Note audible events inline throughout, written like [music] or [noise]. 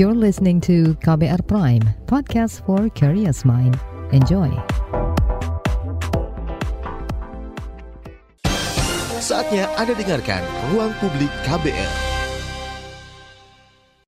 You're listening to KBR Prime, podcast for curious mind. Enjoy. Saatnya Anda dengarkan Ruang Publik KBR.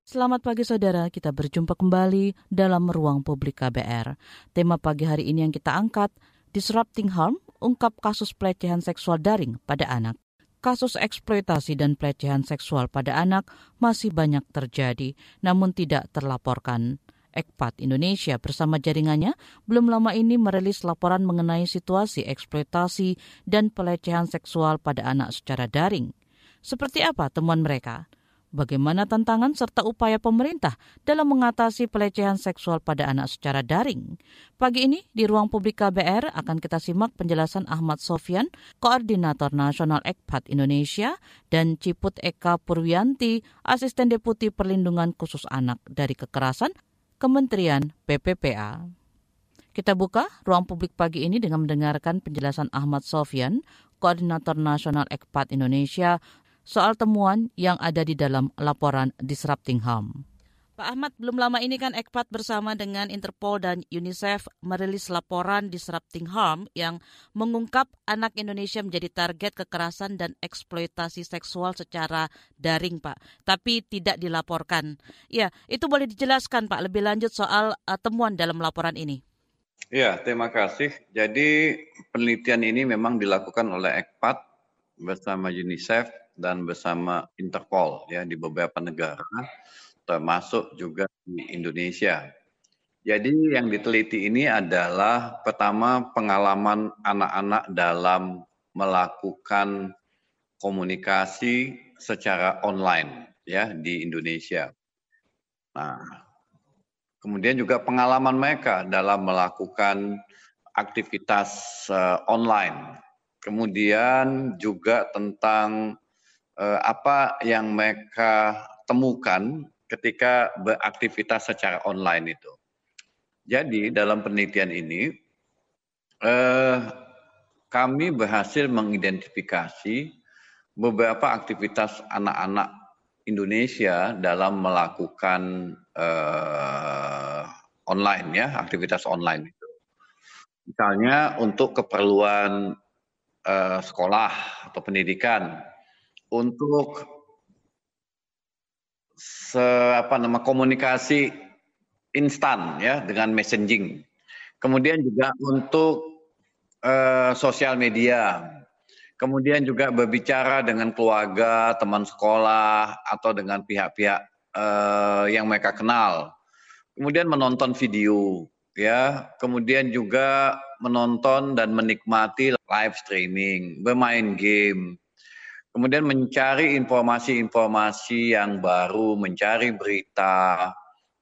Selamat pagi saudara, kita berjumpa kembali dalam Ruang Publik KBR. Tema pagi hari ini yang kita angkat, Disrupting Harm, ungkap kasus pelecehan seksual daring pada anak kasus eksploitasi dan pelecehan seksual pada anak masih banyak terjadi, namun tidak terlaporkan. Ekpat Indonesia bersama jaringannya belum lama ini merilis laporan mengenai situasi eksploitasi dan pelecehan seksual pada anak secara daring. Seperti apa temuan mereka? Bagaimana tantangan serta upaya pemerintah dalam mengatasi pelecehan seksual pada anak secara daring. Pagi ini di ruang publik KBR akan kita simak penjelasan Ahmad Sofyan, Koordinator Nasional Ekpat Indonesia, dan Ciput Eka Purwianti, Asisten Deputi Perlindungan Khusus Anak dari Kekerasan, Kementerian PPPA. Kita buka ruang publik pagi ini dengan mendengarkan penjelasan Ahmad Sofyan, Koordinator Nasional Ekpat Indonesia soal temuan yang ada di dalam laporan Disrupting Harm. Pak Ahmad, belum lama ini kan Ekpat bersama dengan Interpol dan UNICEF merilis laporan Disrupting Harm yang mengungkap anak Indonesia menjadi target kekerasan dan eksploitasi seksual secara daring, Pak, tapi tidak dilaporkan. Ya, itu boleh dijelaskan, Pak, lebih lanjut soal uh, temuan dalam laporan ini. Ya, terima kasih. Jadi penelitian ini memang dilakukan oleh Ekpat bersama UNICEF dan bersama Interpol ya di beberapa negara termasuk juga di Indonesia. Jadi yang diteliti ini adalah pertama pengalaman anak-anak dalam melakukan komunikasi secara online ya di Indonesia. Nah, kemudian juga pengalaman mereka dalam melakukan aktivitas uh, online. Kemudian juga tentang apa yang mereka temukan ketika beraktivitas secara online itu. Jadi dalam penelitian ini eh, kami berhasil mengidentifikasi beberapa aktivitas anak-anak Indonesia dalam melakukan eh, online ya aktivitas online itu. Misalnya untuk keperluan eh, sekolah atau pendidikan untuk se, apa nama komunikasi instan ya dengan messaging. Kemudian juga untuk uh, sosial media. Kemudian juga berbicara dengan keluarga, teman sekolah atau dengan pihak-pihak uh, yang mereka kenal. Kemudian menonton video ya, kemudian juga menonton dan menikmati live streaming, bermain game, kemudian mencari informasi-informasi yang baru, mencari berita,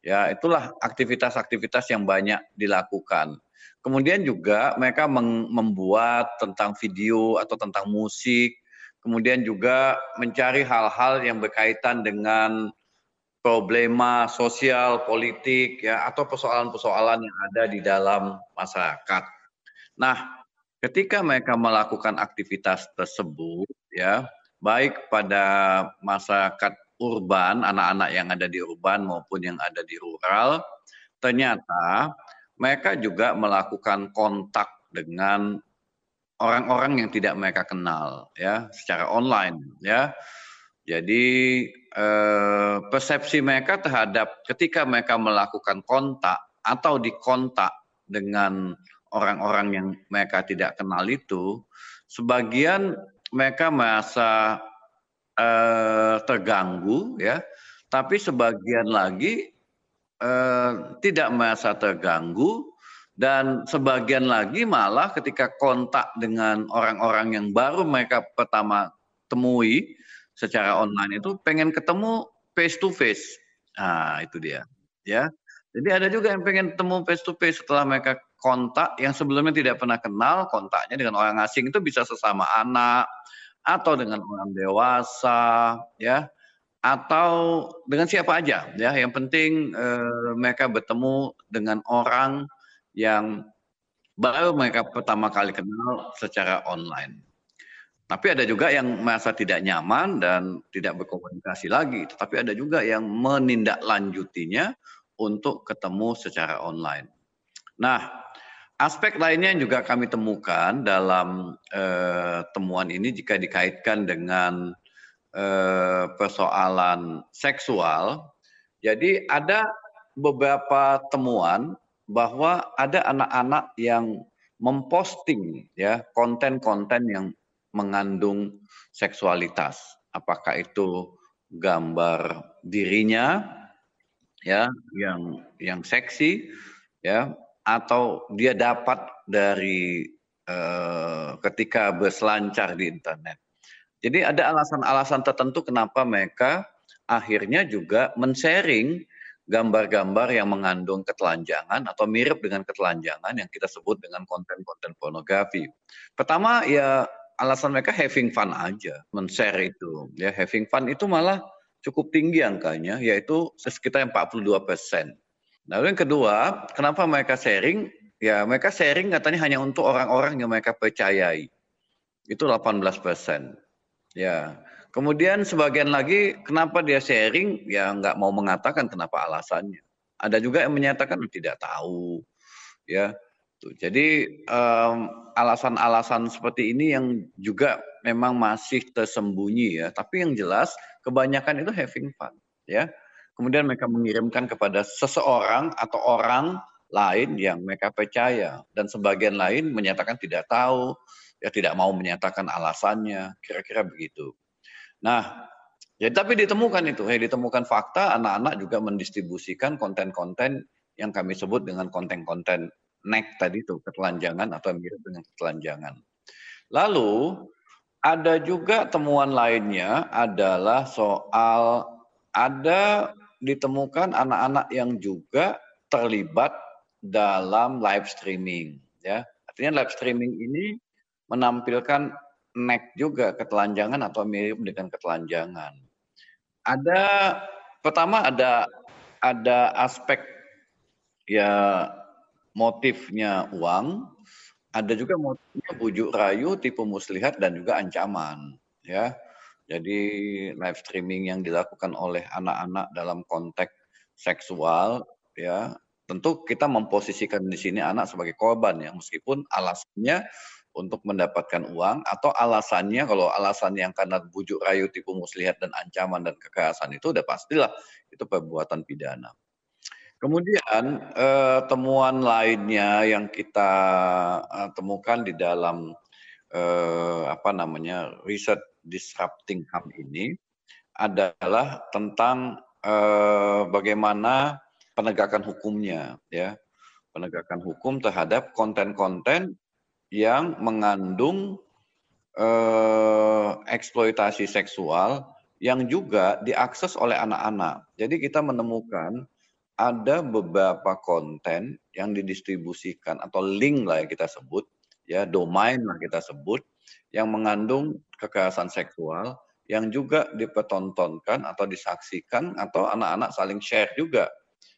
ya itulah aktivitas-aktivitas yang banyak dilakukan. Kemudian juga mereka membuat tentang video atau tentang musik, kemudian juga mencari hal-hal yang berkaitan dengan problema sosial, politik, ya atau persoalan-persoalan yang ada di dalam masyarakat. Nah, ketika mereka melakukan aktivitas tersebut, ya baik pada masyarakat urban, anak-anak yang ada di urban maupun yang ada di rural, ternyata mereka juga melakukan kontak dengan orang-orang yang tidak mereka kenal ya secara online ya. Jadi eh, persepsi mereka terhadap ketika mereka melakukan kontak atau dikontak dengan orang-orang yang mereka tidak kenal itu, sebagian mereka merasa uh, terganggu ya, tapi sebagian lagi uh, tidak merasa terganggu dan sebagian lagi malah ketika kontak dengan orang-orang yang baru mereka pertama temui secara online itu pengen ketemu face to face. Nah, itu dia. Ya. Jadi ada juga yang pengen ketemu face to face setelah mereka kontak yang sebelumnya tidak pernah kenal, kontaknya dengan orang asing itu bisa sesama anak atau dengan orang dewasa, ya, atau dengan siapa aja, ya. Yang penting eh, mereka bertemu dengan orang yang baru mereka pertama kali kenal secara online. Tapi ada juga yang merasa tidak nyaman dan tidak berkomunikasi lagi. Tetapi ada juga yang menindaklanjutinya untuk ketemu secara online. Nah, aspek lainnya yang juga kami temukan dalam eh, temuan ini jika dikaitkan dengan eh, persoalan seksual. Jadi ada beberapa temuan bahwa ada anak-anak yang memposting ya konten-konten yang mengandung seksualitas. Apakah itu gambar dirinya ya yang yang seksi ya atau dia dapat dari uh, ketika berselancar di internet. Jadi ada alasan-alasan tertentu kenapa mereka akhirnya juga men-sharing gambar-gambar yang mengandung ketelanjangan atau mirip dengan ketelanjangan yang kita sebut dengan konten-konten pornografi. Pertama ya alasan mereka having fun aja, men-share itu. Ya, having fun itu malah cukup tinggi angkanya, yaitu sekitar 42 persen. Lalu yang kedua, kenapa mereka sharing? Ya, mereka sharing katanya hanya untuk orang-orang yang mereka percayai. Itu 18 persen. Ya, kemudian sebagian lagi, kenapa dia sharing? Ya, nggak mau mengatakan kenapa alasannya. Ada juga yang menyatakan tidak tahu. Ya, Tuh, jadi alasan-alasan um, seperti ini yang juga memang masih tersembunyi ya. Tapi yang jelas kebanyakan itu having fun ya. Kemudian mereka mengirimkan kepada seseorang atau orang lain yang mereka percaya dan sebagian lain menyatakan tidak tahu, ya tidak mau menyatakan alasannya, kira-kira begitu. Nah, ya tapi ditemukan itu, ya ditemukan fakta anak-anak juga mendistribusikan konten-konten yang kami sebut dengan konten-konten neck tadi itu ketelanjangan atau mirip dengan ketelanjangan. Lalu ada juga temuan lainnya adalah soal ada ditemukan anak-anak yang juga terlibat dalam live streaming ya. Artinya live streaming ini menampilkan neck juga ketelanjangan atau mirip dengan ketelanjangan. Ada pertama ada ada aspek ya motifnya uang, ada juga motifnya bujuk rayu, tipu muslihat dan juga ancaman, ya. Jadi live streaming yang dilakukan oleh anak-anak dalam konteks seksual, ya, tentu kita memposisikan di sini anak sebagai korban ya, meskipun alasannya untuk mendapatkan uang atau alasannya kalau alasan yang karena bujuk rayu, tipu muslihat dan ancaman dan kekerasan itu udah pastilah itu perbuatan pidana. Kemudian eh, temuan lainnya yang kita eh, temukan di dalam eh, apa namanya riset disrupting hub ini adalah tentang eh, bagaimana penegakan hukumnya ya penegakan hukum terhadap konten-konten yang mengandung eh, eksploitasi seksual yang juga diakses oleh anak-anak. Jadi kita menemukan ada beberapa konten yang didistribusikan atau link lah yang kita sebut, ya domain lah kita sebut, yang mengandung kekerasan seksual yang juga dipertontonkan atau disaksikan atau anak-anak saling share juga,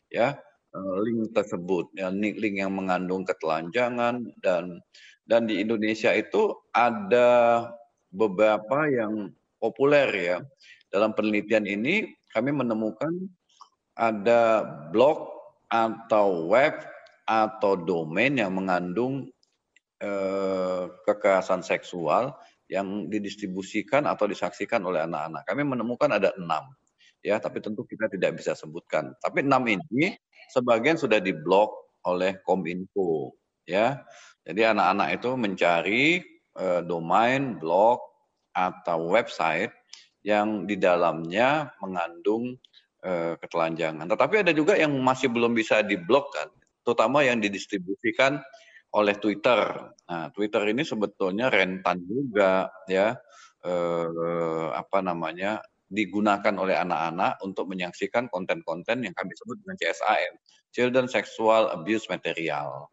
ya eh, link tersebut, ya link yang mengandung ketelanjangan dan dan di Indonesia itu ada beberapa yang populer ya. Dalam penelitian ini kami menemukan ada blog atau web atau domain yang mengandung eh, kekerasan seksual yang didistribusikan atau disaksikan oleh anak-anak. Kami menemukan ada enam, ya, tapi tentu kita tidak bisa sebutkan. Tapi enam ini sebagian sudah diblok oleh Kominfo, ya. Jadi anak-anak itu mencari eh, domain, blog atau website yang di dalamnya mengandung Eh, ketelanjangan. Tetapi ada juga yang masih belum bisa diblok kan, terutama yang didistribusikan oleh Twitter. Nah, Twitter ini sebetulnya rentan juga ya eh, apa namanya digunakan oleh anak-anak untuk menyaksikan konten-konten yang kami sebut dengan CSAM, Children Sexual Abuse Material.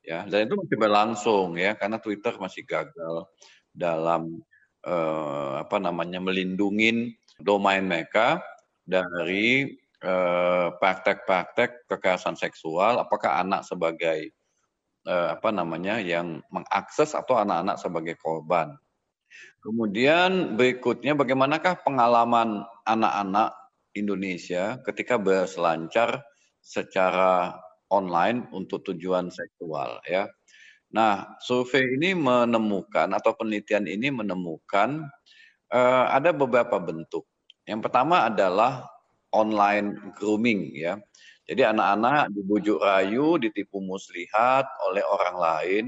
Ya, dan itu masih berlangsung ya karena Twitter masih gagal dalam eh, apa namanya melindungi domain mereka dari eh, praktek-praktek kekerasan seksual, apakah anak sebagai eh, apa namanya yang mengakses atau anak-anak sebagai korban. Kemudian berikutnya bagaimanakah pengalaman anak-anak Indonesia ketika berselancar secara online untuk tujuan seksual ya. Nah, survei ini menemukan atau penelitian ini menemukan uh, ada beberapa bentuk. Yang pertama adalah online grooming ya. Jadi anak-anak dibujuk rayu, ditipu muslihat oleh orang lain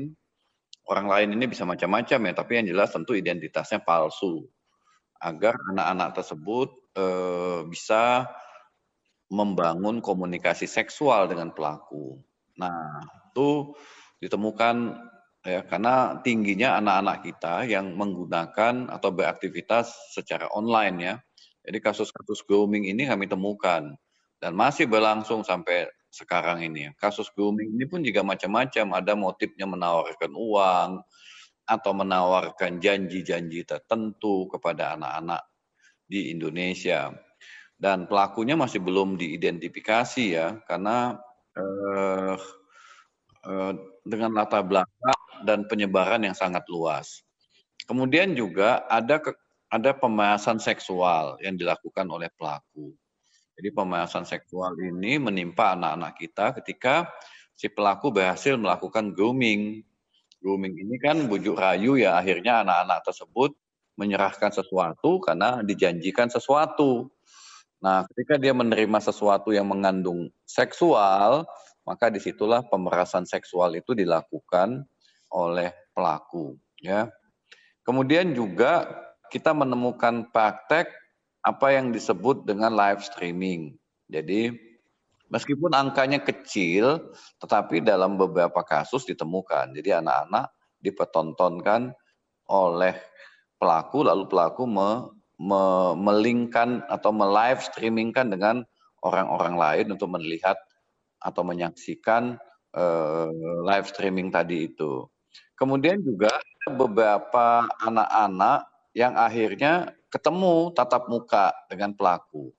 orang lain ini bisa macam-macam ya, tapi yang jelas tentu identitasnya palsu. Agar anak-anak tersebut e, bisa membangun komunikasi seksual dengan pelaku. Nah, itu ditemukan ya karena tingginya anak-anak kita yang menggunakan atau beraktivitas secara online ya. Jadi kasus-kasus grooming ini kami temukan dan masih berlangsung sampai sekarang ini. Kasus grooming ini pun juga macam-macam. Ada motifnya menawarkan uang atau menawarkan janji-janji tertentu kepada anak-anak di Indonesia. Dan pelakunya masih belum diidentifikasi ya, karena eh, eh, dengan latar belakang dan penyebaran yang sangat luas. Kemudian juga ada ke, ada pembahasan seksual yang dilakukan oleh pelaku. Jadi pembahasan seksual ini menimpa anak-anak kita ketika si pelaku berhasil melakukan grooming. Grooming ini kan bujuk rayu ya akhirnya anak-anak tersebut menyerahkan sesuatu karena dijanjikan sesuatu. Nah, ketika dia menerima sesuatu yang mengandung seksual, maka di situlah pemerasan seksual itu dilakukan oleh pelaku. Ya. Kemudian juga kita menemukan praktek apa yang disebut dengan live streaming. Jadi meskipun angkanya kecil, tetapi dalam beberapa kasus ditemukan. Jadi anak-anak dipertontonkan oleh pelaku, lalu pelaku me, me, melingkan atau me-live streamingkan dengan orang-orang lain untuk melihat atau menyaksikan uh, live streaming tadi itu. Kemudian juga beberapa anak-anak yang akhirnya ketemu tatap muka dengan pelaku.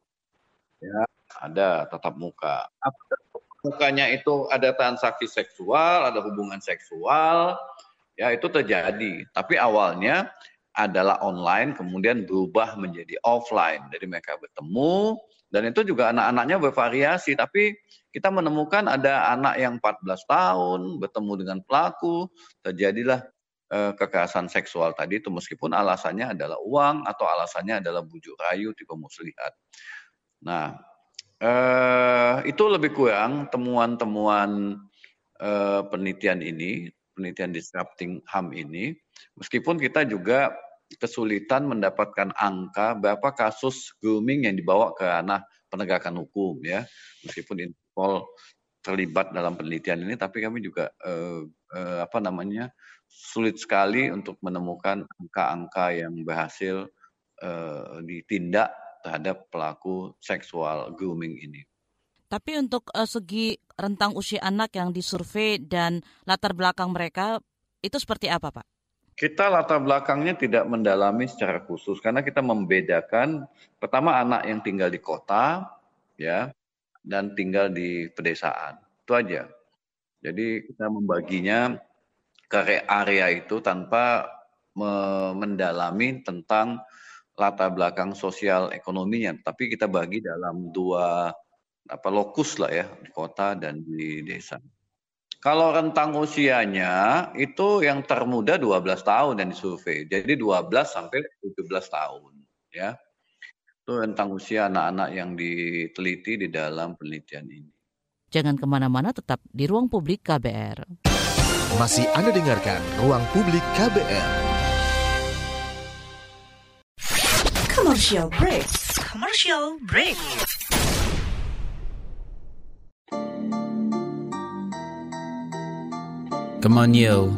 Ya, ada tatap muka. Mukanya itu ada transaksi seksual, ada hubungan seksual, ya itu terjadi. Tapi awalnya adalah online, kemudian berubah menjadi offline. Jadi mereka bertemu, dan itu juga anak-anaknya bervariasi. Tapi kita menemukan ada anak yang 14 tahun bertemu dengan pelaku, terjadilah kekerasan seksual tadi itu meskipun alasannya adalah uang atau alasannya adalah bujuk rayu tipe muslihat. Nah, eh, itu lebih kurang temuan-temuan eh, penelitian ini, penelitian disrupting HAM ini, meskipun kita juga kesulitan mendapatkan angka berapa kasus grooming yang dibawa ke ranah penegakan hukum ya, meskipun Interpol terlibat dalam penelitian ini, tapi kami juga eh, eh, apa namanya sulit sekali untuk menemukan angka-angka yang berhasil uh, ditindak terhadap pelaku seksual grooming ini. Tapi untuk uh, segi rentang usia anak yang disurvei dan latar belakang mereka itu seperti apa, Pak? Kita latar belakangnya tidak mendalami secara khusus karena kita membedakan pertama anak yang tinggal di kota ya dan tinggal di pedesaan. Itu aja. Jadi kita membaginya ke area itu tanpa mendalami tentang latar belakang sosial ekonominya, tapi kita bagi dalam dua apa lokus lah ya di kota dan di desa. Kalau rentang usianya itu yang termuda 12 tahun yang disurvei. Jadi 12 sampai 17 tahun ya. Itu rentang usia anak-anak yang diteliti di dalam penelitian ini. Jangan ke mana-mana tetap di ruang publik KBR. Masih Anda dengarkan Ruang Publik KBR. Commercial break. Commercial break. Come on yo.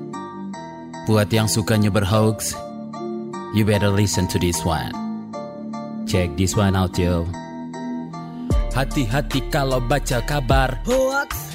Buat yang sukanya berhoax, you better listen to this one. Check this one out yo. Hati-hati kalau baca kabar hoax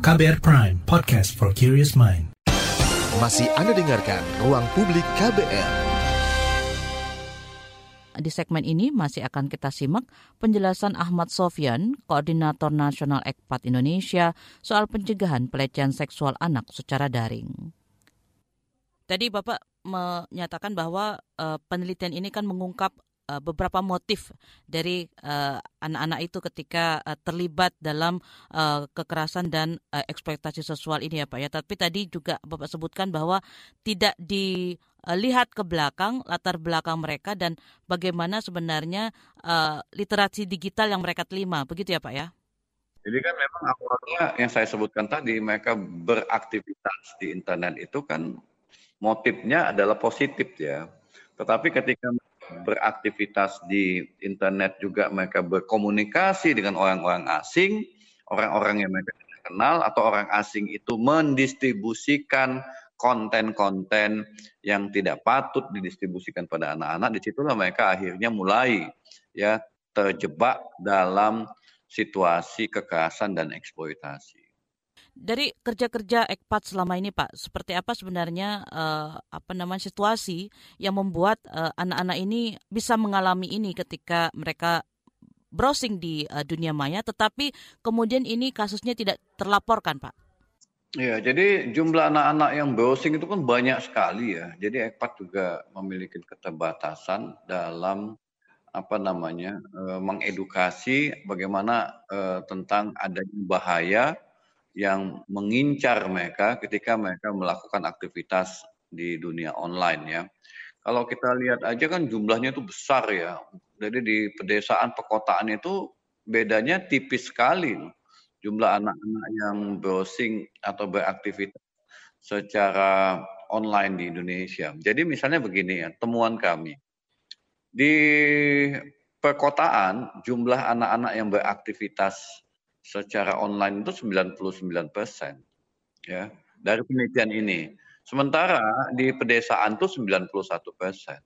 KBR Prime, podcast for curious mind. Masih Anda dengarkan Ruang Publik KBR. Di segmen ini masih akan kita simak penjelasan Ahmad Sofyan, Koordinator Nasional Ekpat Indonesia, soal pencegahan pelecehan seksual anak secara daring. Tadi Bapak menyatakan bahwa uh, penelitian ini kan mengungkap uh, beberapa motif dari anak-anak uh, itu ketika uh, terlibat dalam kekerasan dan uh, eksploitasi seksual ini ya Pak ya. Tapi tadi juga Bapak sebutkan bahwa tidak dilihat ke belakang latar belakang mereka dan bagaimana sebenarnya uh, literasi digital yang mereka terima. Begitu ya Pak ya? Jadi kan memang awalnya yang saya sebutkan tadi mereka beraktivitas di internet itu kan motifnya adalah positif ya. Tetapi ketika beraktivitas di internet juga mereka berkomunikasi dengan orang-orang asing, orang-orang yang mereka kenal atau orang asing itu mendistribusikan konten-konten yang tidak patut didistribusikan pada anak-anak, di situlah mereka akhirnya mulai ya terjebak dalam situasi kekerasan dan eksploitasi. Dari kerja-kerja Ekpat selama ini, Pak, seperti apa sebenarnya uh, apa namanya situasi yang membuat eh, anak-anak ini bisa mengalami ini ketika mereka browsing di uh, dunia maya, tetapi kemudian ini kasusnya tidak terlaporkan, Pak? Ya, jadi jumlah anak-anak yang browsing itu kan banyak sekali ya. Jadi Ekpat juga memiliki keterbatasan dalam apa namanya mengedukasi bagaimana tentang adanya bahaya yang mengincar mereka ketika mereka melakukan aktivitas di dunia online ya. Kalau kita lihat aja kan jumlahnya itu besar ya. Jadi di pedesaan perkotaan itu bedanya tipis sekali jumlah anak-anak yang browsing atau beraktivitas secara online di Indonesia. Jadi misalnya begini ya, temuan kami. Di perkotaan jumlah anak-anak yang beraktivitas secara online itu 99 persen ya dari penelitian ini. Sementara di pedesaan itu 91 persen.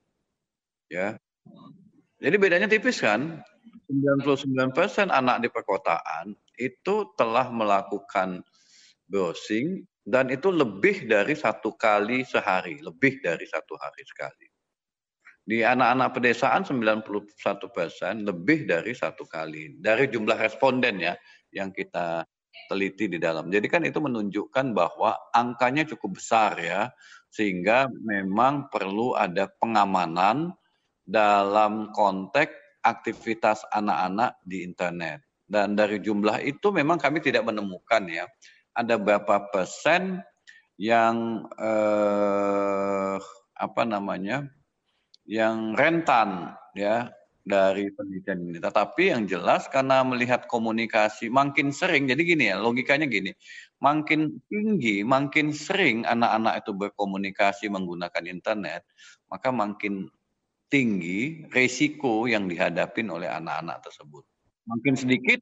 Ya. Jadi bedanya tipis kan? 99 persen anak di perkotaan itu telah melakukan browsing dan itu lebih dari satu kali sehari, lebih dari satu hari sekali. Di anak-anak pedesaan 91 persen, lebih dari satu kali. Dari jumlah responden ya, yang kita teliti di dalam. Jadi kan itu menunjukkan bahwa angkanya cukup besar ya, sehingga memang perlu ada pengamanan dalam konteks aktivitas anak-anak di internet. Dan dari jumlah itu memang kami tidak menemukan ya, ada berapa persen yang eh, apa namanya, yang rentan ya dari penelitian ini. Tetapi yang jelas karena melihat komunikasi makin sering, jadi gini ya, logikanya gini, makin tinggi, makin sering anak-anak itu berkomunikasi menggunakan internet, maka makin tinggi resiko yang dihadapi oleh anak-anak tersebut. Makin sedikit,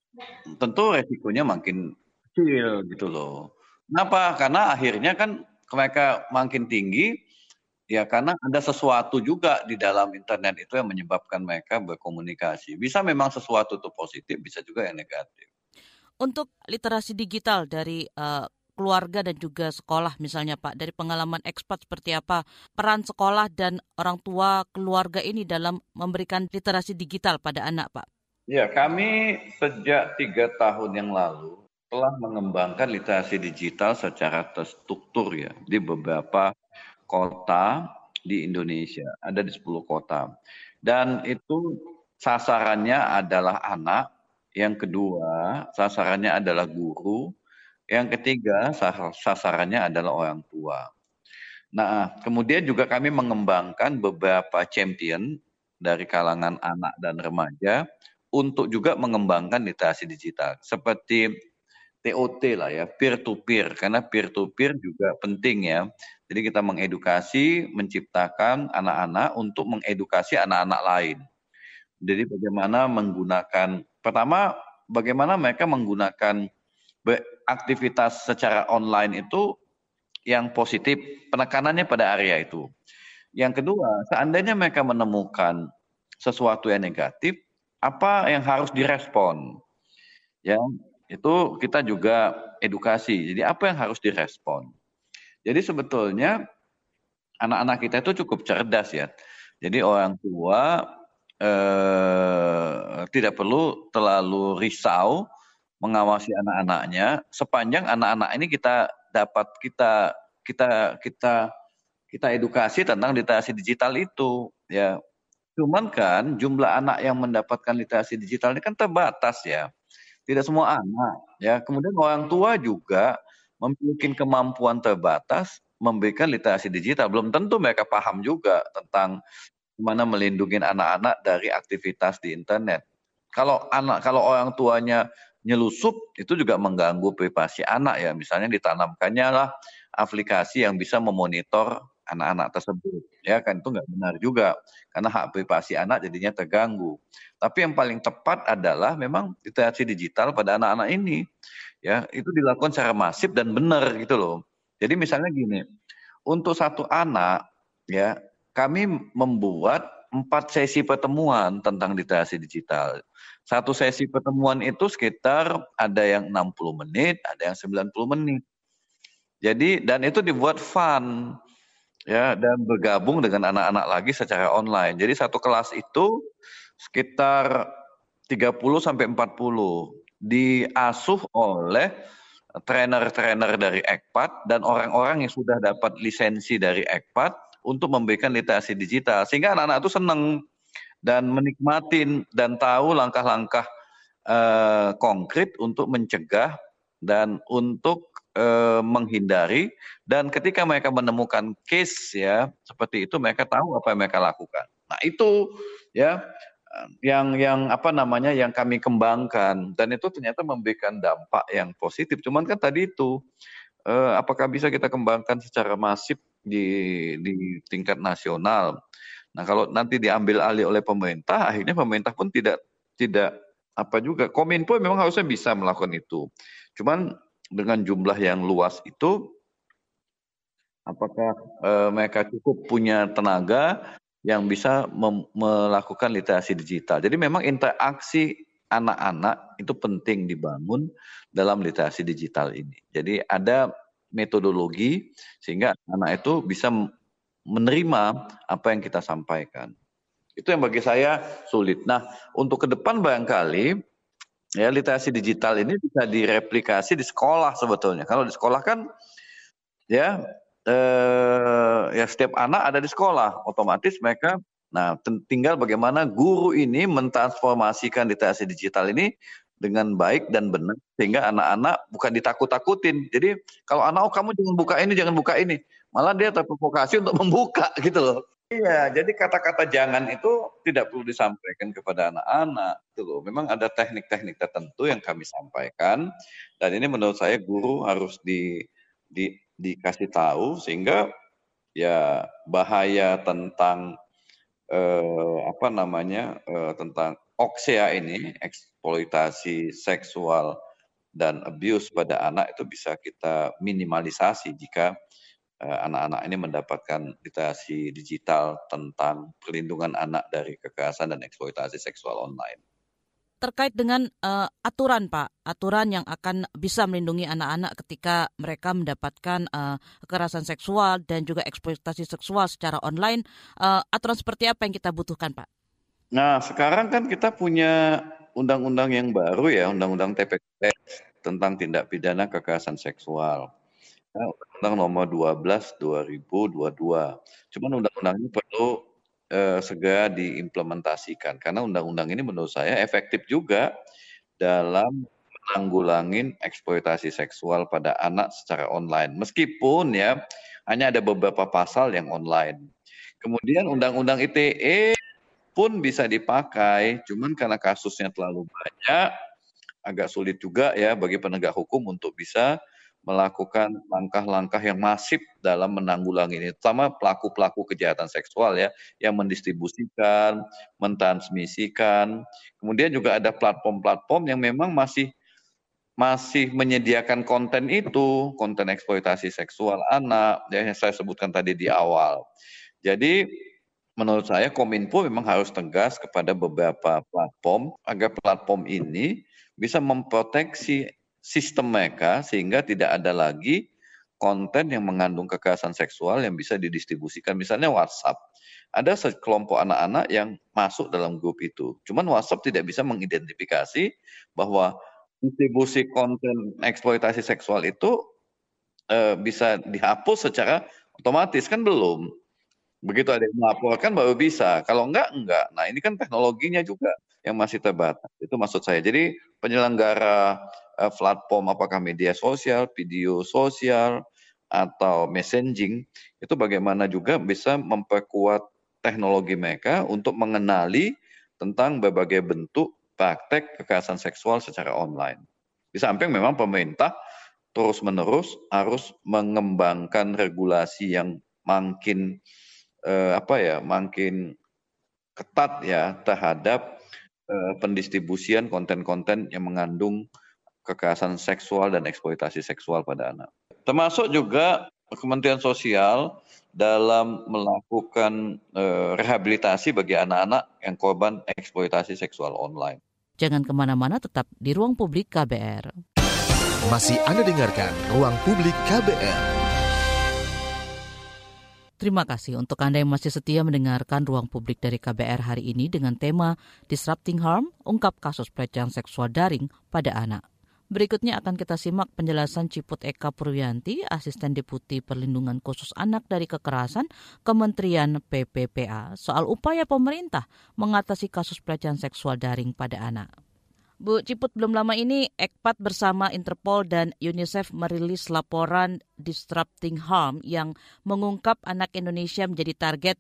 tentu resikonya makin kecil gitu loh. Kenapa? Karena akhirnya kan mereka makin tinggi, Ya, karena ada sesuatu juga di dalam internet itu yang menyebabkan mereka berkomunikasi. Bisa memang sesuatu itu positif, bisa juga yang negatif. Untuk literasi digital dari uh, keluarga dan juga sekolah misalnya Pak, dari pengalaman ekspat seperti apa peran sekolah dan orang tua keluarga ini dalam memberikan literasi digital pada anak Pak? Ya, kami sejak tiga tahun yang lalu telah mengembangkan literasi digital secara terstruktur ya di beberapa kota di Indonesia, ada di 10 kota. Dan itu sasarannya adalah anak, yang kedua sasarannya adalah guru, yang ketiga sasarannya adalah orang tua. Nah, kemudian juga kami mengembangkan beberapa champion dari kalangan anak dan remaja untuk juga mengembangkan literasi digital seperti TOT lah ya, peer to peer karena peer to peer juga penting ya. Jadi kita mengedukasi, menciptakan anak-anak untuk mengedukasi anak-anak lain. Jadi bagaimana menggunakan, pertama bagaimana mereka menggunakan aktivitas secara online itu yang positif, penekanannya pada area itu. Yang kedua, seandainya mereka menemukan sesuatu yang negatif, apa yang harus direspon? Ya, itu kita juga edukasi. Jadi apa yang harus direspon? Jadi sebetulnya anak-anak kita itu cukup cerdas ya. Jadi orang tua eh, tidak perlu terlalu risau mengawasi anak-anaknya sepanjang anak-anak ini kita dapat kita kita kita kita edukasi tentang literasi digital itu ya. Cuman kan jumlah anak yang mendapatkan literasi digital ini kan terbatas ya. Tidak semua anak ya. Kemudian orang tua juga memiliki kemampuan terbatas memberikan literasi digital. Belum tentu mereka paham juga tentang gimana melindungi anak-anak dari aktivitas di internet. Kalau anak kalau orang tuanya nyelusup itu juga mengganggu privasi anak ya. Misalnya ditanamkannya lah aplikasi yang bisa memonitor anak-anak tersebut. Ya kan itu nggak benar juga karena hak privasi anak jadinya terganggu. Tapi yang paling tepat adalah memang literasi digital pada anak-anak ini ya itu dilakukan secara masif dan benar gitu loh. Jadi misalnya gini, untuk satu anak ya kami membuat empat sesi pertemuan tentang literasi digital. Satu sesi pertemuan itu sekitar ada yang 60 menit, ada yang 90 menit. Jadi dan itu dibuat fun ya dan bergabung dengan anak-anak lagi secara online. Jadi satu kelas itu sekitar 30 sampai 40 diasuh oleh trainer-trainer dari EKPAT dan orang-orang yang sudah dapat lisensi dari EKPAT untuk memberikan literasi digital sehingga anak-anak itu senang dan menikmati dan tahu langkah-langkah uh, konkret untuk mencegah dan untuk uh, menghindari dan ketika mereka menemukan case ya seperti itu mereka tahu apa yang mereka lakukan. Nah, itu ya yang yang apa namanya yang kami kembangkan dan itu ternyata memberikan dampak yang positif. Cuman kan tadi itu eh, apakah bisa kita kembangkan secara masif di di tingkat nasional? Nah kalau nanti diambil alih oleh pemerintah, akhirnya pemerintah pun tidak tidak apa juga Kominfo memang harusnya bisa melakukan itu. Cuman dengan jumlah yang luas itu apakah eh, mereka cukup punya tenaga yang bisa melakukan literasi digital. Jadi memang interaksi anak-anak itu penting dibangun dalam literasi digital ini. Jadi ada metodologi sehingga anak itu bisa menerima apa yang kita sampaikan. Itu yang bagi saya sulit. Nah, untuk ke depan barangkali ya literasi digital ini bisa direplikasi di sekolah sebetulnya. Kalau di sekolah kan ya eh, ya setiap anak ada di sekolah, otomatis mereka nah tinggal bagaimana guru ini mentransformasikan literasi digital ini dengan baik dan benar sehingga anak-anak bukan ditakut-takutin. Jadi kalau anak oh kamu jangan buka ini, jangan buka ini, malah dia terprovokasi untuk [laughs] membuka gitu loh. Iya, jadi kata-kata jangan itu tidak perlu disampaikan kepada anak-anak, loh. Memang ada teknik-teknik tertentu yang kami sampaikan, dan ini menurut saya guru harus di, di dikasih tahu sehingga ya bahaya tentang eh, apa namanya eh, tentang oksea ini eksploitasi seksual dan abuse pada anak itu bisa kita minimalisasi jika eh, anak-anak ini mendapatkan literasi digital tentang perlindungan anak dari kekerasan dan eksploitasi seksual online terkait dengan uh, aturan Pak, aturan yang akan bisa melindungi anak-anak ketika mereka mendapatkan uh, kekerasan seksual dan juga eksploitasi seksual secara online. Uh, aturan seperti apa yang kita butuhkan Pak? Nah sekarang kan kita punya undang-undang yang baru ya, undang-undang TPKS tentang tindak pidana kekerasan seksual. Undang nomor 12 2022. Cuman undang-undang ini perlu eh, segera diimplementasikan karena undang-undang ini menurut saya efektif juga dalam menanggulangi eksploitasi seksual pada anak secara online. Meskipun ya hanya ada beberapa pasal yang online. Kemudian undang-undang ITE pun bisa dipakai, cuman karena kasusnya terlalu banyak, agak sulit juga ya bagi penegak hukum untuk bisa melakukan langkah-langkah yang masif dalam menanggulangi ini, terutama pelaku-pelaku kejahatan seksual ya, yang mendistribusikan, mentransmisikan. Kemudian juga ada platform-platform yang memang masih masih menyediakan konten itu, konten eksploitasi seksual anak, ya, yang saya sebutkan tadi di awal. Jadi menurut saya Kominfo memang harus tegas kepada beberapa platform agar platform ini bisa memproteksi sistem mereka sehingga tidak ada lagi konten yang mengandung kekerasan seksual yang bisa didistribusikan. Misalnya WhatsApp. Ada sekelompok anak-anak yang masuk dalam grup itu. Cuman WhatsApp tidak bisa mengidentifikasi bahwa distribusi konten eksploitasi seksual itu e, bisa dihapus secara otomatis kan belum. Begitu ada yang melaporkan baru bisa. Kalau enggak, enggak. Nah ini kan teknologinya juga yang masih terbatas. Itu maksud saya. Jadi penyelenggara uh, platform apakah media sosial, video sosial, atau messaging, itu bagaimana juga bisa memperkuat teknologi mereka untuk mengenali tentang berbagai bentuk praktek kekerasan seksual secara online. Di samping memang pemerintah terus-menerus harus mengembangkan regulasi yang makin eh, apa ya makin ketat ya terhadap eh, pendistribusian konten-konten yang mengandung kekerasan seksual dan eksploitasi seksual pada anak. Termasuk juga Kementerian Sosial dalam melakukan eh, rehabilitasi bagi anak-anak yang korban eksploitasi seksual online. Jangan ke mana-mana, tetap di ruang publik KBR. Masih Anda dengarkan Ruang Publik KBR. Terima kasih untuk Anda yang masih setia mendengarkan ruang publik dari KBR hari ini dengan tema Disrupting Harm, ungkap kasus pelecehan seksual daring pada anak. Berikutnya akan kita simak penjelasan Ciput Eka Purwianti, Asisten Deputi Perlindungan Khusus Anak dari Kekerasan Kementerian PPPA, soal upaya pemerintah mengatasi kasus pelecehan seksual daring pada anak. Bu Ciput, belum lama ini EKPAT bersama Interpol dan UNICEF merilis laporan Disrupting Harm yang mengungkap anak Indonesia menjadi target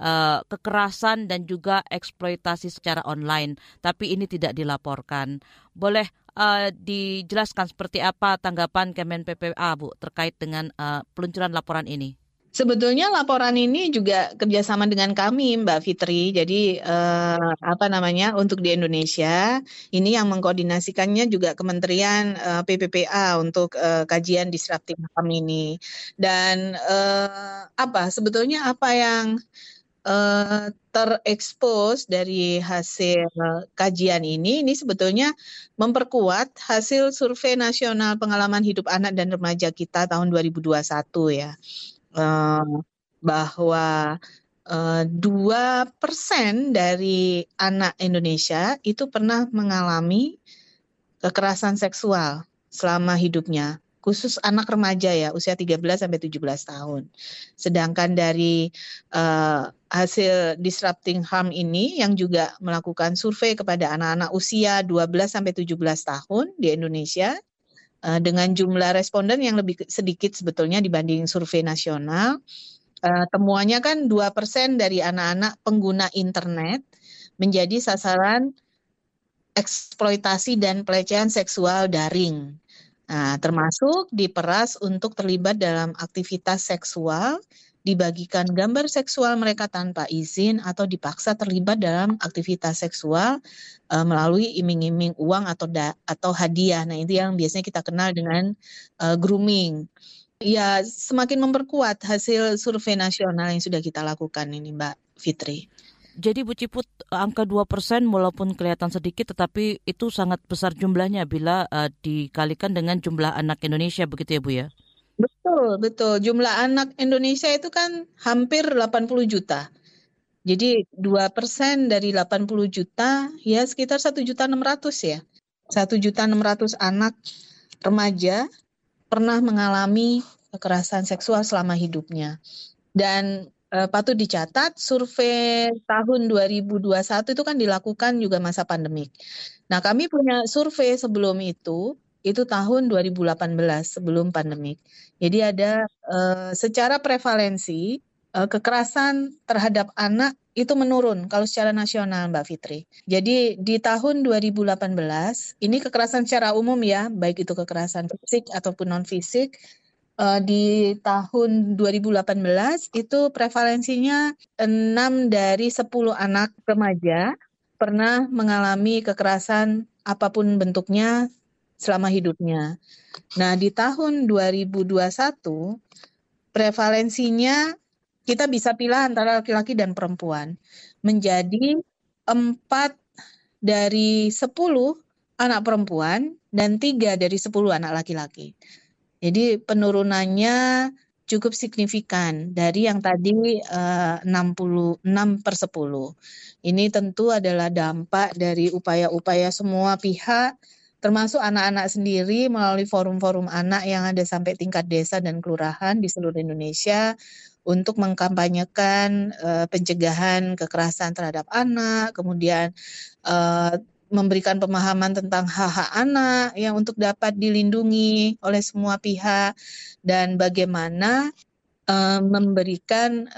uh, kekerasan dan juga eksploitasi secara online, tapi ini tidak dilaporkan. Boleh uh, dijelaskan seperti apa tanggapan Kemen PPA, Bu, terkait dengan uh, peluncuran laporan ini? Sebetulnya laporan ini juga kerjasama dengan kami, Mbak Fitri. Jadi eh, apa namanya untuk di Indonesia ini yang mengkoordinasikannya juga Kementerian eh, PPPA untuk eh, kajian disruptif kami ini. Dan eh, apa sebetulnya apa yang eh, terekspos dari hasil kajian ini, ini sebetulnya memperkuat hasil survei nasional pengalaman hidup anak dan remaja kita tahun 2021 ya bahwa dua persen dari anak Indonesia itu pernah mengalami kekerasan seksual selama hidupnya khusus anak remaja ya usia 13 sampai 17 tahun. Sedangkan dari uh, hasil disrupting harm ini yang juga melakukan survei kepada anak-anak usia 12 sampai 17 tahun di Indonesia uh, dengan jumlah responden yang lebih sedikit sebetulnya dibanding survei nasional. Uh, temuannya kan dua persen dari anak-anak pengguna internet menjadi sasaran eksploitasi dan pelecehan seksual daring. Nah, termasuk diperas untuk terlibat dalam aktivitas seksual dibagikan gambar seksual mereka tanpa izin atau dipaksa terlibat dalam aktivitas seksual uh, melalui iming-iming uang atau da atau hadiah. Nah, itu yang biasanya kita kenal dengan uh, grooming. Ya, semakin memperkuat hasil survei nasional yang sudah kita lakukan ini, Mbak Fitri. Jadi Bu Ciput angka 2% walaupun kelihatan sedikit tetapi itu sangat besar jumlahnya bila uh, dikalikan dengan jumlah anak Indonesia begitu ya Bu ya? Betul, betul. Jumlah anak Indonesia itu kan hampir 80 juta. Jadi 2% dari 80 juta ya sekitar 1 juta 600 ya. 1 juta 600 anak remaja pernah mengalami kekerasan seksual selama hidupnya. Dan e, patut dicatat survei tahun 2021 itu kan dilakukan juga masa pandemik. Nah, kami punya survei sebelum itu itu tahun 2018 sebelum pandemik. Jadi ada uh, secara prevalensi uh, kekerasan terhadap anak itu menurun kalau secara nasional Mbak Fitri. Jadi di tahun 2018 ini kekerasan secara umum ya, baik itu kekerasan fisik ataupun non fisik uh, di tahun 2018 itu prevalensinya 6 dari 10 anak remaja pernah mengalami kekerasan apa pun bentuknya selama hidupnya. Nah, di tahun 2021 prevalensinya kita bisa pilih antara laki-laki dan perempuan. Menjadi empat dari sepuluh anak perempuan dan tiga dari sepuluh anak laki-laki. Jadi penurunannya cukup signifikan dari yang tadi uh, 66 per 10. Ini tentu adalah dampak dari upaya-upaya semua pihak termasuk anak-anak sendiri melalui forum-forum anak yang ada sampai tingkat desa dan kelurahan di seluruh Indonesia untuk mengkampanyekan uh, pencegahan kekerasan terhadap anak, kemudian uh, memberikan pemahaman tentang hak-hak anak yang untuk dapat dilindungi oleh semua pihak dan bagaimana uh, memberikan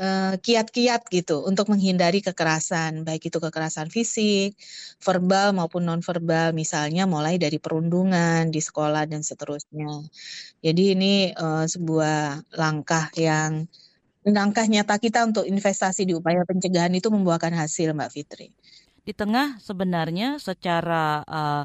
kiat-kiat uh, gitu untuk menghindari kekerasan, baik itu kekerasan fisik, verbal maupun nonverbal, misalnya mulai dari perundungan di sekolah dan seterusnya. Jadi ini uh, sebuah langkah yang langkah nyata kita untuk investasi di upaya pencegahan itu membuahkan hasil, Mbak Fitri di tengah sebenarnya secara uh,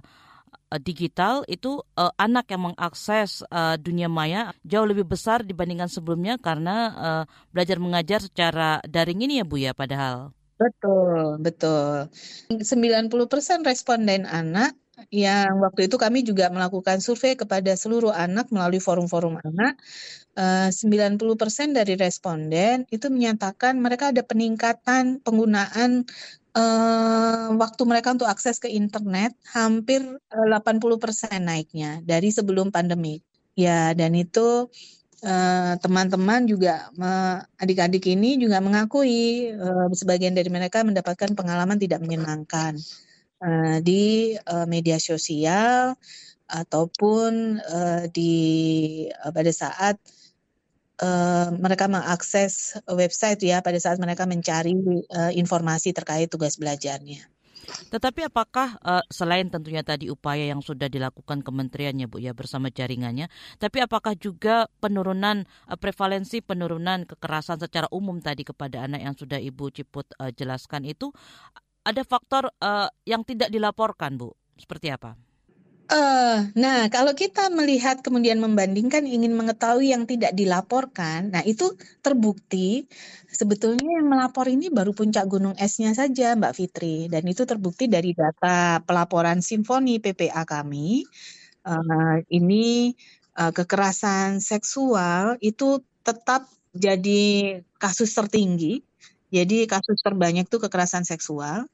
digital itu uh, anak yang mengakses uh, dunia maya jauh lebih besar dibandingkan sebelumnya karena uh, belajar mengajar secara daring ini ya Bu ya padahal. Betul, betul. 90% responden anak yang waktu itu kami juga melakukan survei kepada seluruh anak melalui forum-forum anak. 90% dari responden itu menyatakan mereka ada peningkatan penggunaan uh, waktu mereka untuk akses ke internet hampir uh, 80% naiknya dari sebelum pandemi. Ya, dan itu teman-teman uh, juga adik-adik ini juga mengakui uh, sebagian dari mereka mendapatkan pengalaman tidak menyenangkan uh, di uh, media sosial ataupun uh, di uh, pada saat mereka mengakses website ya pada saat mereka mencari uh, informasi terkait tugas belajarnya. Tetapi apakah uh, selain tentunya tadi upaya yang sudah dilakukan kementeriannya Bu ya bersama jaringannya, tapi apakah juga penurunan uh, prevalensi penurunan kekerasan secara umum tadi kepada anak yang sudah Ibu Ciput uh, jelaskan itu ada faktor uh, yang tidak dilaporkan Bu? Seperti apa? Uh, nah, kalau kita melihat kemudian membandingkan ingin mengetahui yang tidak dilaporkan, nah itu terbukti sebetulnya yang melapor ini baru puncak gunung esnya saja, Mbak Fitri, dan itu terbukti dari data pelaporan Simfoni PPA kami. Uh, ini uh, kekerasan seksual itu tetap jadi kasus tertinggi. Jadi kasus terbanyak itu kekerasan seksual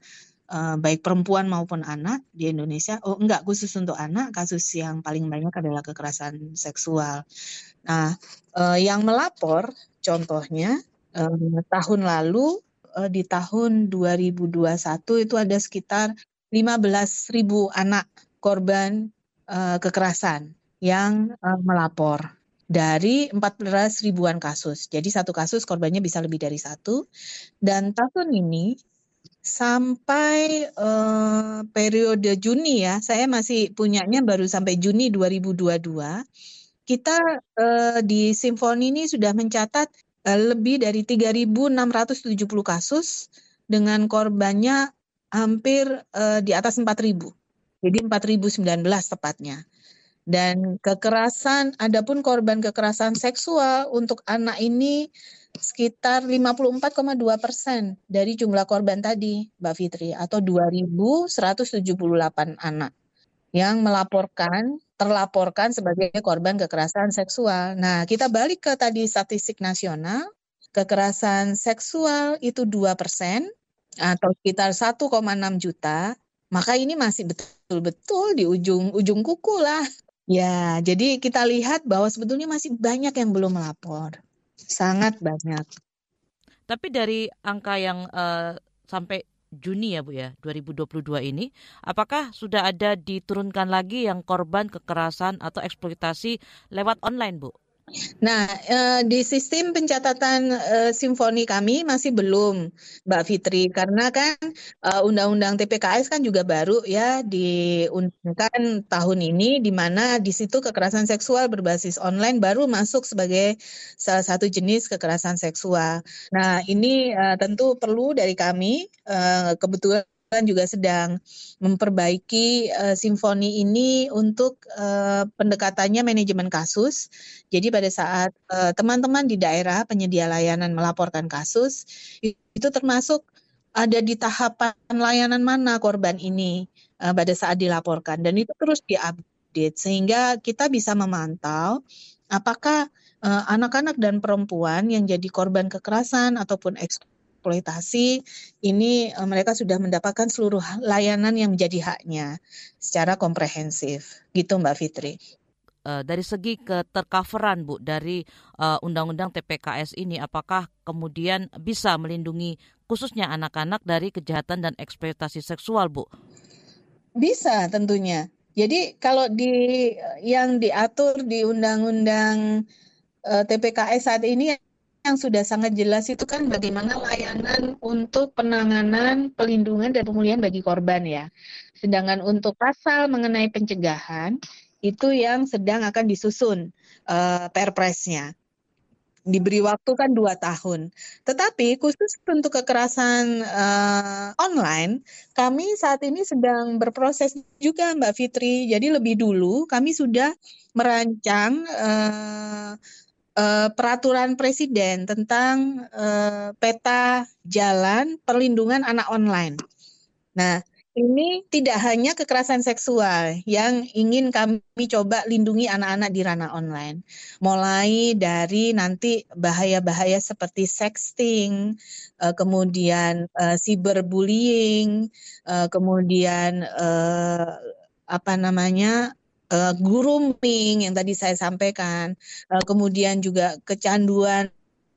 uh, baik perempuan maupun anak di Indonesia. Oh, enggak khusus untuk anak, kasus yang paling banyak adalah kekerasan seksual. Nah, uh, yang melapor contohnya uh, tahun lalu uh, di tahun 2021 itu ada sekitar 15.000 anak korban uh, kekerasan yang uh, melapor dari 14 ribuan kasus. Jadi satu kasus korbannya bisa lebih dari satu. Dan tahun ini Sampai uh, periode Juni ya, saya masih punyanya baru sampai Juni 2022. Kita uh, di Simfoni ini sudah mencatat uh, lebih dari 3.670 kasus dengan korbannya hampir uh, di atas 4.000. Jadi 4.019 tepatnya. Dan kekerasan, adapun korban kekerasan seksual untuk anak ini sekitar 54,2 persen dari jumlah korban tadi, Mbak Fitri, atau 2.178 anak yang melaporkan, terlaporkan sebagai korban kekerasan seksual. Nah, kita balik ke tadi statistik nasional, kekerasan seksual itu 2 persen, atau sekitar 1,6 juta, maka ini masih betul-betul di ujung ujung kuku lah. Ya, jadi kita lihat bahwa sebetulnya masih banyak yang belum melapor sangat banyak. Tapi dari angka yang uh, sampai Juni ya Bu ya 2022 ini apakah sudah ada diturunkan lagi yang korban kekerasan atau eksploitasi lewat online Bu? Nah, eh, di sistem pencatatan eh, simfoni kami masih belum, Mbak Fitri, karena kan eh, Undang-Undang TPKS kan juga baru ya diundangkan tahun ini, di mana di situ kekerasan seksual berbasis online baru masuk sebagai salah satu jenis kekerasan seksual. Nah, ini tentu perlu dari kami, kebetulan juga sedang memperbaiki uh, simfoni ini untuk uh, pendekatannya manajemen kasus. Jadi pada saat teman-teman uh, di daerah penyedia layanan melaporkan kasus, itu termasuk ada di tahapan layanan mana korban ini uh, pada saat dilaporkan dan itu terus diupdate sehingga kita bisa memantau apakah anak-anak uh, dan perempuan yang jadi korban kekerasan ataupun eksploitasi ini uh, mereka sudah mendapatkan seluruh layanan yang menjadi haknya secara komprehensif gitu Mbak Fitri. Uh, dari segi ketercoveran Bu dari uh, undang-undang TPKS ini apakah kemudian bisa melindungi khususnya anak-anak dari kejahatan dan eksploitasi seksual Bu? Bisa tentunya. Jadi kalau di yang diatur di undang-undang TPKS saat ini yang sudah sangat jelas itu kan bagaimana layanan untuk penanganan, pelindungan dan pemulihan bagi korban ya. Sedangkan untuk pasal mengenai pencegahan itu yang sedang akan disusun uh, perpresnya. Diberi waktu kan dua tahun. Tetapi khusus untuk kekerasan uh, online, kami saat ini sedang berproses juga Mbak Fitri. Jadi lebih dulu kami sudah merancang uh, uh, peraturan presiden tentang uh, peta jalan perlindungan anak online. Nah, ini tidak hanya kekerasan seksual yang ingin kami coba lindungi anak-anak di ranah online. Mulai dari nanti bahaya-bahaya seperti sexting, uh, kemudian cyberbullying, kemudian apa namanya uh, grooming yang tadi saya sampaikan, uh, kemudian juga kecanduan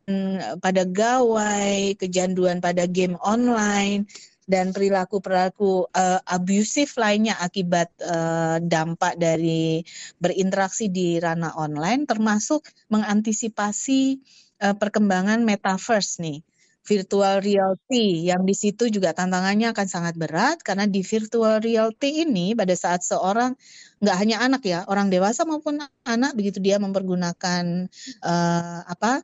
mm, pada gawai, kecanduan pada game online, dan perilaku-perilaku uh, abusif lainnya akibat uh, dampak dari berinteraksi di ranah online, termasuk mengantisipasi uh, perkembangan metaverse nih virtual reality yang di situ juga tantangannya akan sangat berat karena di virtual reality ini pada saat seorang nggak hanya anak ya orang dewasa maupun anak begitu dia mempergunakan uh, apa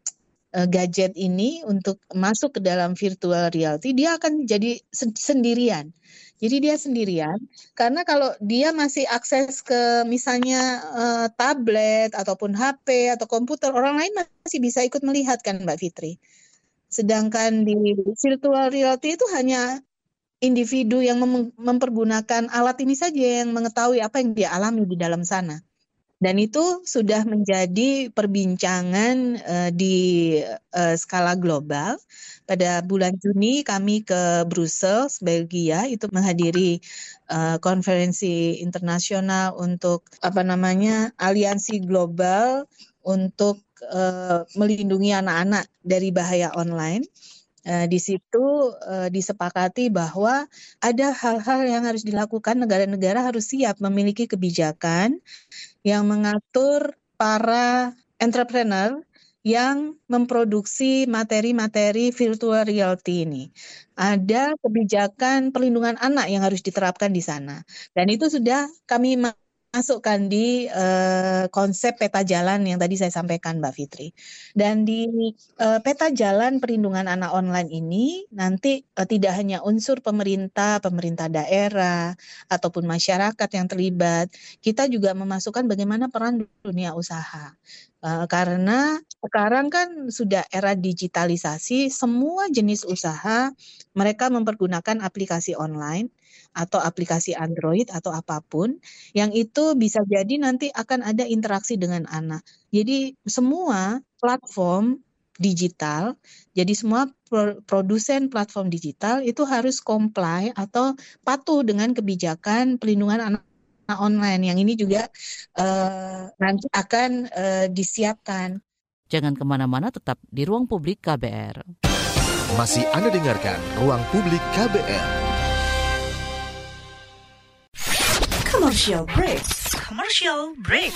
uh, gadget ini untuk masuk ke dalam virtual reality dia akan jadi sendirian. Jadi dia sendirian karena kalau dia masih akses ke misalnya uh, tablet ataupun HP atau komputer orang lain masih bisa ikut melihat kan Mbak Fitri Sedangkan di virtual reality itu hanya individu yang mem mempergunakan alat ini saja yang mengetahui apa yang dia alami di dalam sana. Dan itu sudah menjadi perbincangan uh, di uh, skala global. Pada bulan Juni kami ke Brussels, Belgia, itu menghadiri uh, konferensi internasional untuk apa namanya aliansi global untuk uh, melindungi anak-anak dari bahaya online. Uh, di situ uh, disepakati bahwa ada hal-hal yang harus dilakukan negara-negara harus siap memiliki kebijakan yang mengatur para entrepreneur yang memproduksi materi-materi virtual reality ini. Ada kebijakan perlindungan anak yang harus diterapkan di sana. Dan itu sudah kami masukkan di uh, konsep peta jalan yang tadi saya sampaikan Mbak Fitri. Dan di uh, peta jalan perlindungan anak online ini nanti uh, tidak hanya unsur pemerintah, pemerintah daerah ataupun masyarakat yang terlibat, kita juga memasukkan bagaimana peran dunia usaha. Uh, karena sekarang kan sudah era digitalisasi, semua jenis usaha mereka mempergunakan aplikasi online atau aplikasi Android atau apa pun yang itu bisa jadi nanti akan ada interaksi dengan anak. Jadi semua platform digital, jadi semua produsen platform digital itu harus comply atau patuh dengan kebijakan pelindungan anak online yang ini juga uh, nanti akan uh, disiapkan. Jangan ke mana-mana, tetap di ruang publik KBR. Masih Anda dengarkan ruang publik KBR. Commercial break. Commercial break.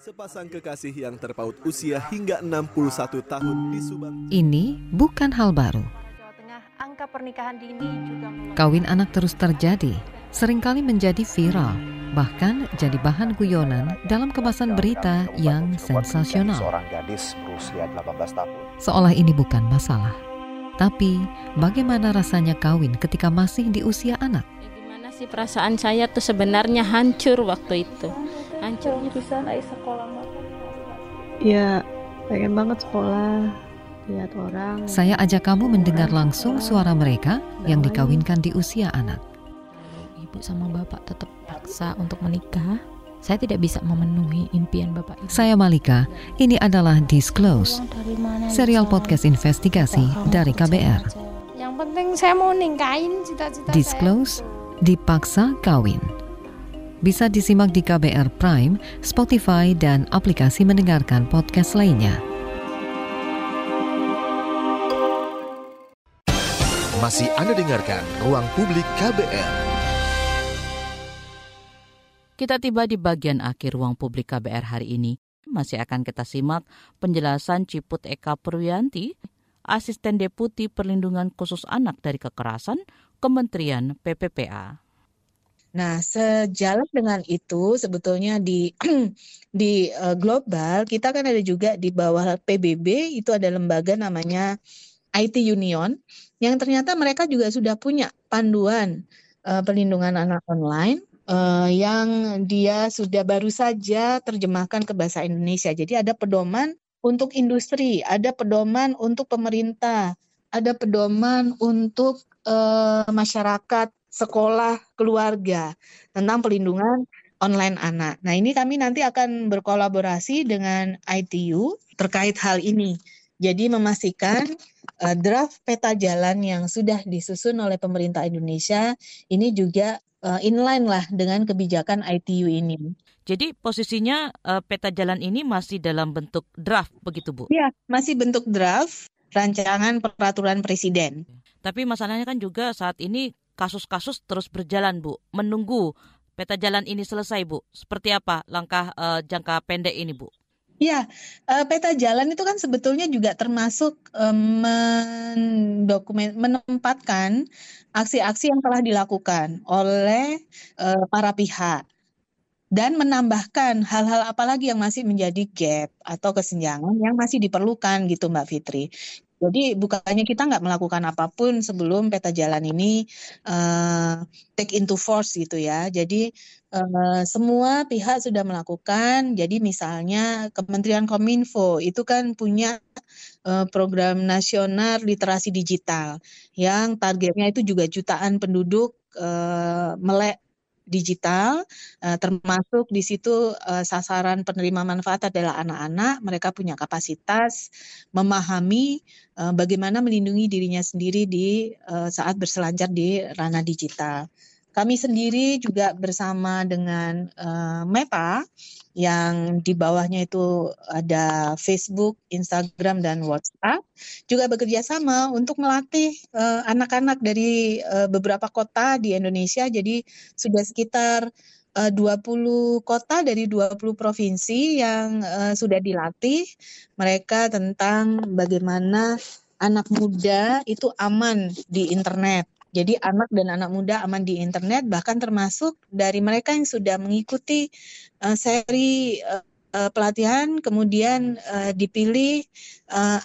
Sepasang kekasih yang terpaut usia hingga 61 tahun di Subang. Ini bukan hal baru. angka pernikahan dini juga Kawin anak terus terjadi, sering kali menjadi viral, bahkan jadi bahan guyonan dalam kemasan berita yang sensasional. Seorang gadis berusia 18 tahun. Seolah ini bukan masalah. Tapi, bagaimana rasanya kawin ketika masih di usia anak? Sih perasaan saya tuh sebenarnya hancur waktu itu. Hancur. Bisa naik sekolah Ya, pengen banget sekolah. Lihat orang. Saya ajak kamu mendengar langsung suara mereka yang dikawinkan di usia anak. Ibu sama bapak tetap paksa untuk menikah saya tidak bisa memenuhi impian Bapak Ibu. Saya Malika, ini adalah Disclose, serial podcast investigasi dari KBR. Yang penting saya mau ningkain cita-cita Disclose, dipaksa kawin. Bisa disimak di KBR Prime, Spotify, dan aplikasi mendengarkan podcast lainnya. Masih Anda dengarkan Ruang Publik KBR. Kita tiba di bagian akhir ruang publik KBR hari ini. Masih akan kita simak penjelasan Ciput Eka Purwianti, Asisten Deputi Perlindungan Khusus Anak dari Kekerasan, Kementerian PPPA. Nah, sejalan dengan itu sebetulnya di [clears throat] di uh, global kita kan ada juga di bawah PBB itu ada lembaga namanya IT Union yang ternyata mereka juga sudah punya panduan uh, perlindungan anak online uh, yang dia sudah baru saja terjemahkan ke bahasa Indonesia. Jadi ada pedoman untuk industri, ada pedoman untuk pemerintah, ada pedoman untuk uh, masyarakat, sekolah, keluarga tentang pelindungan online anak. Nah, ini kami nanti akan berkolaborasi dengan ITU terkait hal ini. Jadi memastikan uh, draft peta jalan yang sudah disusun oleh pemerintah Indonesia ini juga uh, inline lah dengan kebijakan ITU ini. Jadi posisinya uh, peta jalan ini masih dalam bentuk draft begitu Bu? Iya, masih bentuk draft rancangan peraturan presiden. Tapi masalahnya kan juga saat ini kasus-kasus terus berjalan Bu, menunggu peta jalan ini selesai Bu. Seperti apa langkah uh, jangka pendek ini Bu? Ya, peta jalan itu kan sebetulnya juga termasuk um, mendokumen menempatkan aksi-aksi yang telah dilakukan oleh para pihak dan menambahkan hal-hal apa lagi yang masih menjadi gap atau kesenjangan yang masih diperlukan gitu Mbak Fitri. Jadi bukannya kita nggak melakukan apa pun sebelum peta jalan ini uh, take into force gitu ya. Jadi uh, semua pihak sudah melakukan. Jadi misalnya Kementerian Kominfo itu kan punya uh, program nasional literasi digital yang targetnya itu juga jutaan penduduk uh, melek digital, uh, termasuk di situ uh, sasaran penerima manfaat adalah anak-anak. Mereka punya kapasitas memahami uh, bagaimana melindungi dirinya sendiri di uh, saat berselancar di ranah digital. Kami sendiri juga bersama dengan uh, MEPA yang di bawahnya itu ada Facebook, Instagram, dan WhatsApp, juga bekerja sama untuk melatih eh, anak-anak dari uh, beberapa kota di Indonesia. Jadi sudah sekitar uh, 20 kota dari 20 provinsi yang uh, sudah dilatih mereka tentang bagaimana anak muda itu aman di internet jadi anak dan anak muda aman di internet bahkan termasuk dari mereka yang sudah mengikuti uh, seri uh, pelatihan kemudian uh, dipilih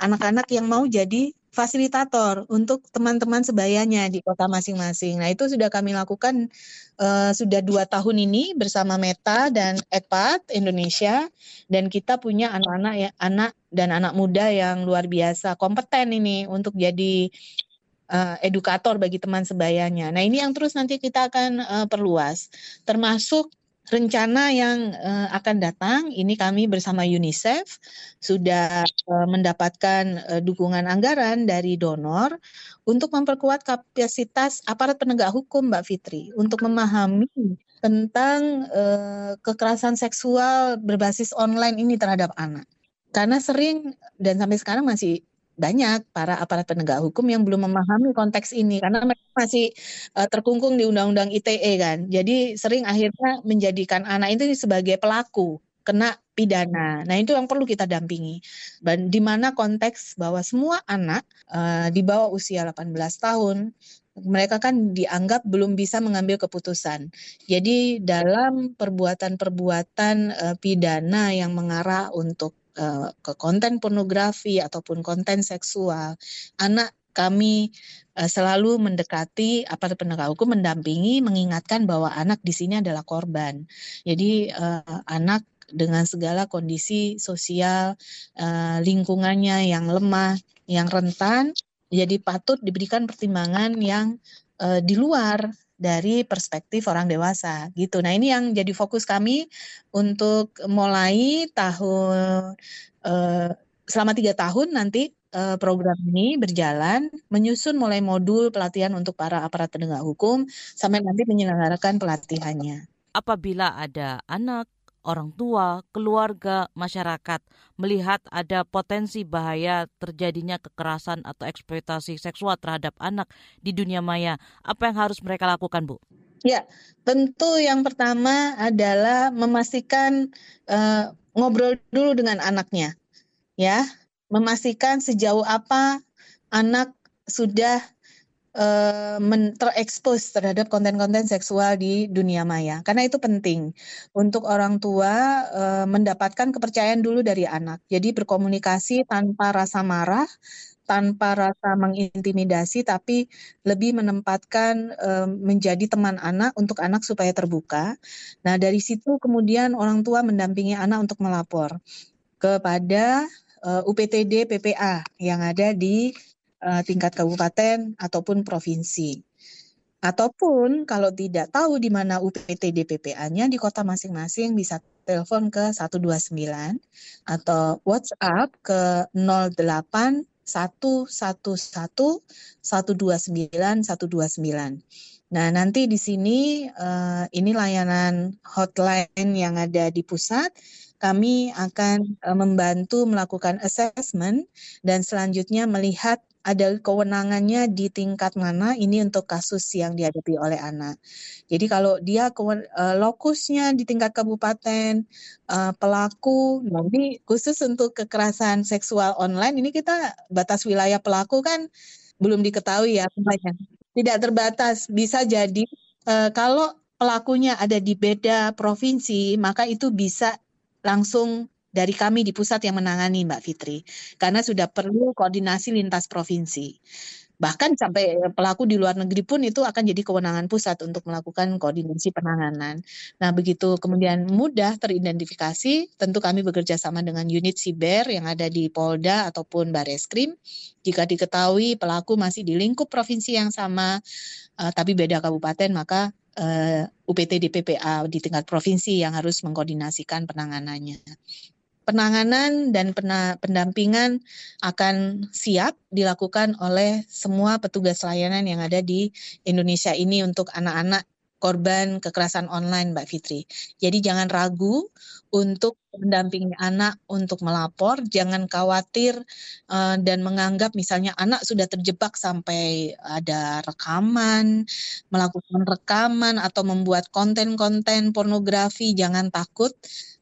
anak-anak uh, yang mau jadi fasilitator untuk teman-teman sebayanya di kota masing-masing. Nah itu sudah kami lakukan uh, sudah dua tahun ini bersama Meta dan Ekpat Indonesia dan kita punya anak-anak ya anak dan anak muda yang luar biasa kompeten ini untuk jadi uh, edukator bagi teman sebayanya. Nah, ini yang terus nanti kita akan uh, perluas, termasuk rencana yang uh, akan datang. Ini kami bersama UNICEF sudah uh, mendapatkan uh, dukungan anggaran dari donor untuk memperkuat kapasitas aparat penegak hukum, Mbak Fitri, untuk memahami tentang uh, kekerasan seksual berbasis online ini terhadap anak. Karena sering dan sampai sekarang masih banyak para aparat penegak hukum yang belum memahami konteks ini karena mereka masih uh, terkungkung di undang-undang ITE kan. Jadi sering akhirnya menjadikan anak itu sebagai pelaku kena pidana. Nah, itu yang perlu kita dampingi. Dan di mana konteks bahwa semua anak uh, di bawah usia 18 tahun mereka kan dianggap belum bisa mengambil keputusan. Jadi dalam perbuatan-perbuatan uh, pidana yang mengarah untuk Eh, ke konten pornografi ataupun konten seksual, anak kami uh, selalu mendekati aparat penegak hukum mendampingi mengingatkan bahwa anak di sini adalah korban. Jadi uh, anak dengan segala kondisi sosial lingkungannya yang lemah, yang rentan, jadi patut diberikan pertimbangan yang di luar dari perspektif orang dewasa gitu. Nah ini yang jadi fokus kami untuk mulai tahun uh, selama tiga tahun nanti uh, program ini berjalan menyusun mulai modul pelatihan untuk para aparat penegak hukum sampai nanti menyelenggarakan pelatihannya. Apabila ada anak orang tua, keluarga, masyarakat melihat ada potensi bahaya terjadinya kekerasan atau eksploitasi seksual terhadap anak di dunia maya, apa yang harus mereka lakukan, Bu? Ya, tentu yang pertama adalah memastikan uh, ngobrol dulu dengan anaknya, ya, memastikan sejauh apa anak sudah uh, terekspos terhadap konten-konten seksual di dunia maya. Karena itu penting untuk orang tua uh, mendapatkan kepercayaan dulu dari anak. Jadi berkomunikasi tanpa rasa marah, tanpa rasa mengintimidasi, tapi lebih menempatkan uh, menjadi teman anak untuk anak supaya terbuka. Nah dari situ kemudian orang tua mendampingi anak untuk melapor kepada UPTD PPA yang ada di uh, tingkat kabupaten ataupun provinsi. Ataupun kalau tidak tahu di mana UPT DPPA-nya di kota masing-masing bisa telepon ke 129 atau WhatsApp ke 08 111 129 129. Nah, nanti di sini uh, ini layanan hotline yang ada di pusat kami akan membantu melakukan assessment dan selanjutnya melihat ada kewenangannya di tingkat mana ini untuk kasus yang dihadapi oleh anak. Jadi kalau dia uh, lokusnya di tingkat kabupaten uh, pelaku, nanti khusus untuk kekerasan seksual online ini kita batas wilayah pelaku kan belum diketahui ya banyak. Tidak terbatas, bisa jadi uh, kalau pelakunya ada di beda provinsi, maka itu bisa langsung dari kami di pusat yang menangani Mbak Fitri karena sudah perlu koordinasi lintas provinsi. Bahkan sampai pelaku di luar negeri pun itu akan jadi kewenangan pusat untuk melakukan koordinasi penanganan. Nah, begitu kemudian mudah teridentifikasi, tentu kami bekerja sama dengan unit siber yang ada di Polda ataupun Bareskrim. Jika diketahui pelaku masih di lingkup provinsi yang sama, uh, tapi beda kabupaten, maka uh, UPT DPPA di tingkat provinsi yang harus mengkoordinasikan penanganannya penanganan dan pendampingan akan siap dilakukan oleh semua petugas layanan yang ada di Indonesia ini untuk anak-anak korban kekerasan online Mbak Fitri. Jadi jangan ragu untuk mendampingi anak untuk melapor, jangan khawatir uh, dan menganggap misalnya anak sudah terjebak sampai ada rekaman, melakukan rekaman atau membuat konten-konten pornografi, jangan takut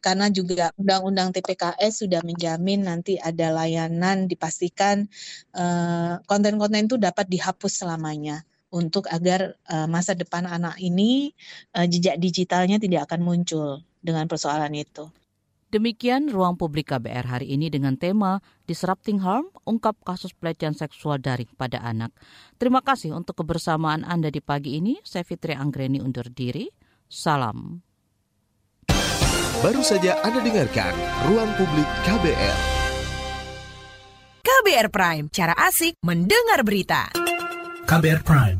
karena juga Undang-Undang TPKS sudah menjamin nanti ada layanan dipastikan eh, konten-konten uh, itu dapat dihapus selamanya untuk agar uh, masa depan anak ini uh, jejak digitalnya tidak akan muncul dengan persoalan itu. Demikian ruang publik KBR hari ini dengan tema Disrupting Harm, ungkap kasus pelecehan seksual daring pada anak. Terima kasih untuk kebersamaan Anda di pagi ini. Saya Fitri Anggreni undur diri. Salam. Baru saja Anda dengarkan Ruang Publik KBR. KBR Prime, cara asik mendengar berita. KBR Prime,